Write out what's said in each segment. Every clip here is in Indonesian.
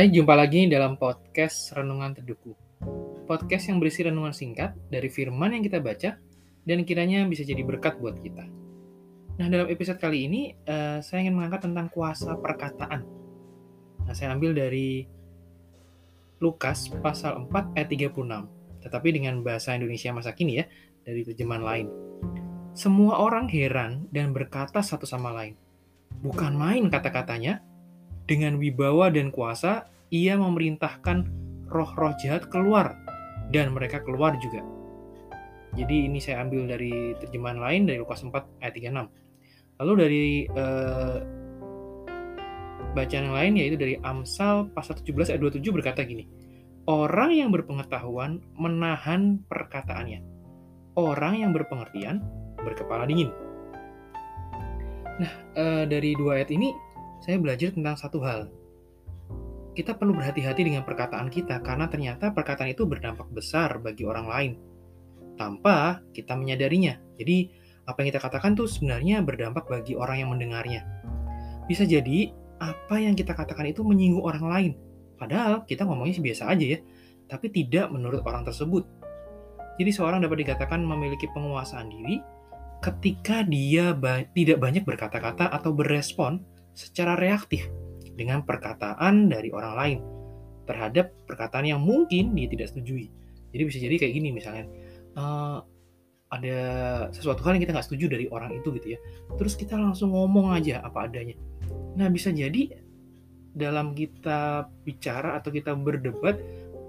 Hai, jumpa lagi dalam podcast Renungan Teduhku. Podcast yang berisi renungan singkat dari firman yang kita baca dan kiranya bisa jadi berkat buat kita. Nah, dalam episode kali ini uh, saya ingin mengangkat tentang kuasa perkataan. Nah, saya ambil dari Lukas pasal 4 ayat 36, tetapi dengan bahasa Indonesia masa kini ya, dari terjemahan lain. Semua orang heran dan berkata satu sama lain. Bukan main kata-katanya, dengan wibawa dan kuasa, ia memerintahkan roh-roh jahat keluar, dan mereka keluar juga. Jadi ini saya ambil dari terjemahan lain dari Lukas 4 ayat 36. Lalu dari eh, bacaan yang lain yaitu dari Amsal pasal 17 ayat 27 berkata gini. Orang yang berpengetahuan menahan perkataannya. Orang yang berpengertian berkepala dingin. Nah, eh, dari dua ayat ini saya belajar tentang satu hal. Kita perlu berhati-hati dengan perkataan kita karena ternyata perkataan itu berdampak besar bagi orang lain tanpa kita menyadarinya. Jadi, apa yang kita katakan tuh sebenarnya berdampak bagi orang yang mendengarnya. Bisa jadi apa yang kita katakan itu menyinggung orang lain. Padahal kita ngomongnya biasa aja ya, tapi tidak menurut orang tersebut. Jadi seorang dapat dikatakan memiliki penguasaan diri ketika dia ba tidak banyak berkata-kata atau berespon secara reaktif dengan perkataan dari orang lain terhadap perkataan yang mungkin dia tidak setujui. Jadi bisa jadi kayak gini misalnya, uh, ada sesuatu hal yang kita nggak setuju dari orang itu gitu ya. Terus kita langsung ngomong aja apa adanya. Nah bisa jadi dalam kita bicara atau kita berdebat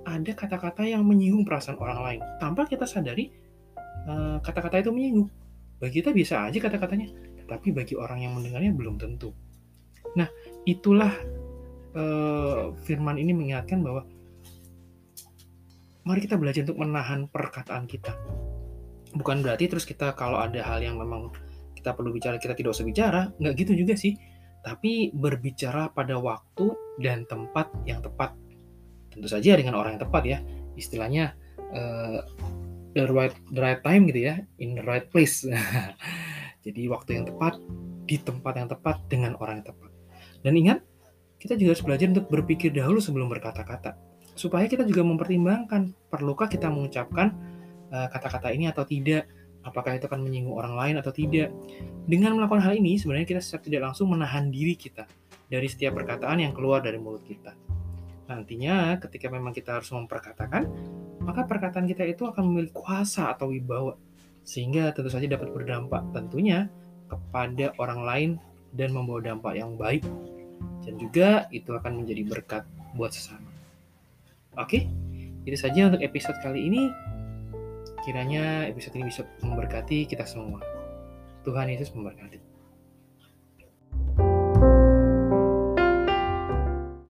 ada kata-kata yang menyinggung perasaan orang lain tanpa kita sadari eh, kata-kata itu menyinggung. Bagi kita bisa aja kata-katanya, tetapi bagi orang yang mendengarnya belum tentu. Nah, itulah uh, firman ini mengingatkan bahwa mari kita belajar untuk menahan perkataan kita. Bukan berarti terus kita kalau ada hal yang memang kita perlu bicara, kita tidak usah bicara. Nggak gitu juga sih. Tapi berbicara pada waktu dan tempat yang tepat. Tentu saja dengan orang yang tepat ya. Istilahnya uh, the right the right time gitu ya, in the right place. Jadi waktu yang tepat di tempat yang tepat dengan orang yang tepat. Dan ingat, kita juga harus belajar untuk berpikir dahulu sebelum berkata-kata. Supaya kita juga mempertimbangkan, perlukah kita mengucapkan eh, kata-kata uh, ini atau tidak, apakah itu akan menyinggung orang lain atau tidak. Dengan melakukan hal ini, sebenarnya kita secara tidak langsung menahan diri kita dari setiap perkataan yang keluar dari mulut kita. Nantinya, ketika memang kita harus memperkatakan, maka perkataan kita itu akan memiliki kuasa atau wibawa, sehingga tentu saja dapat berdampak tentunya kepada orang lain dan membawa dampak yang baik dan juga itu akan menjadi berkat buat sesama. Oke, itu saja untuk episode kali ini. Kiranya episode ini bisa memberkati kita semua. Tuhan Yesus memberkati.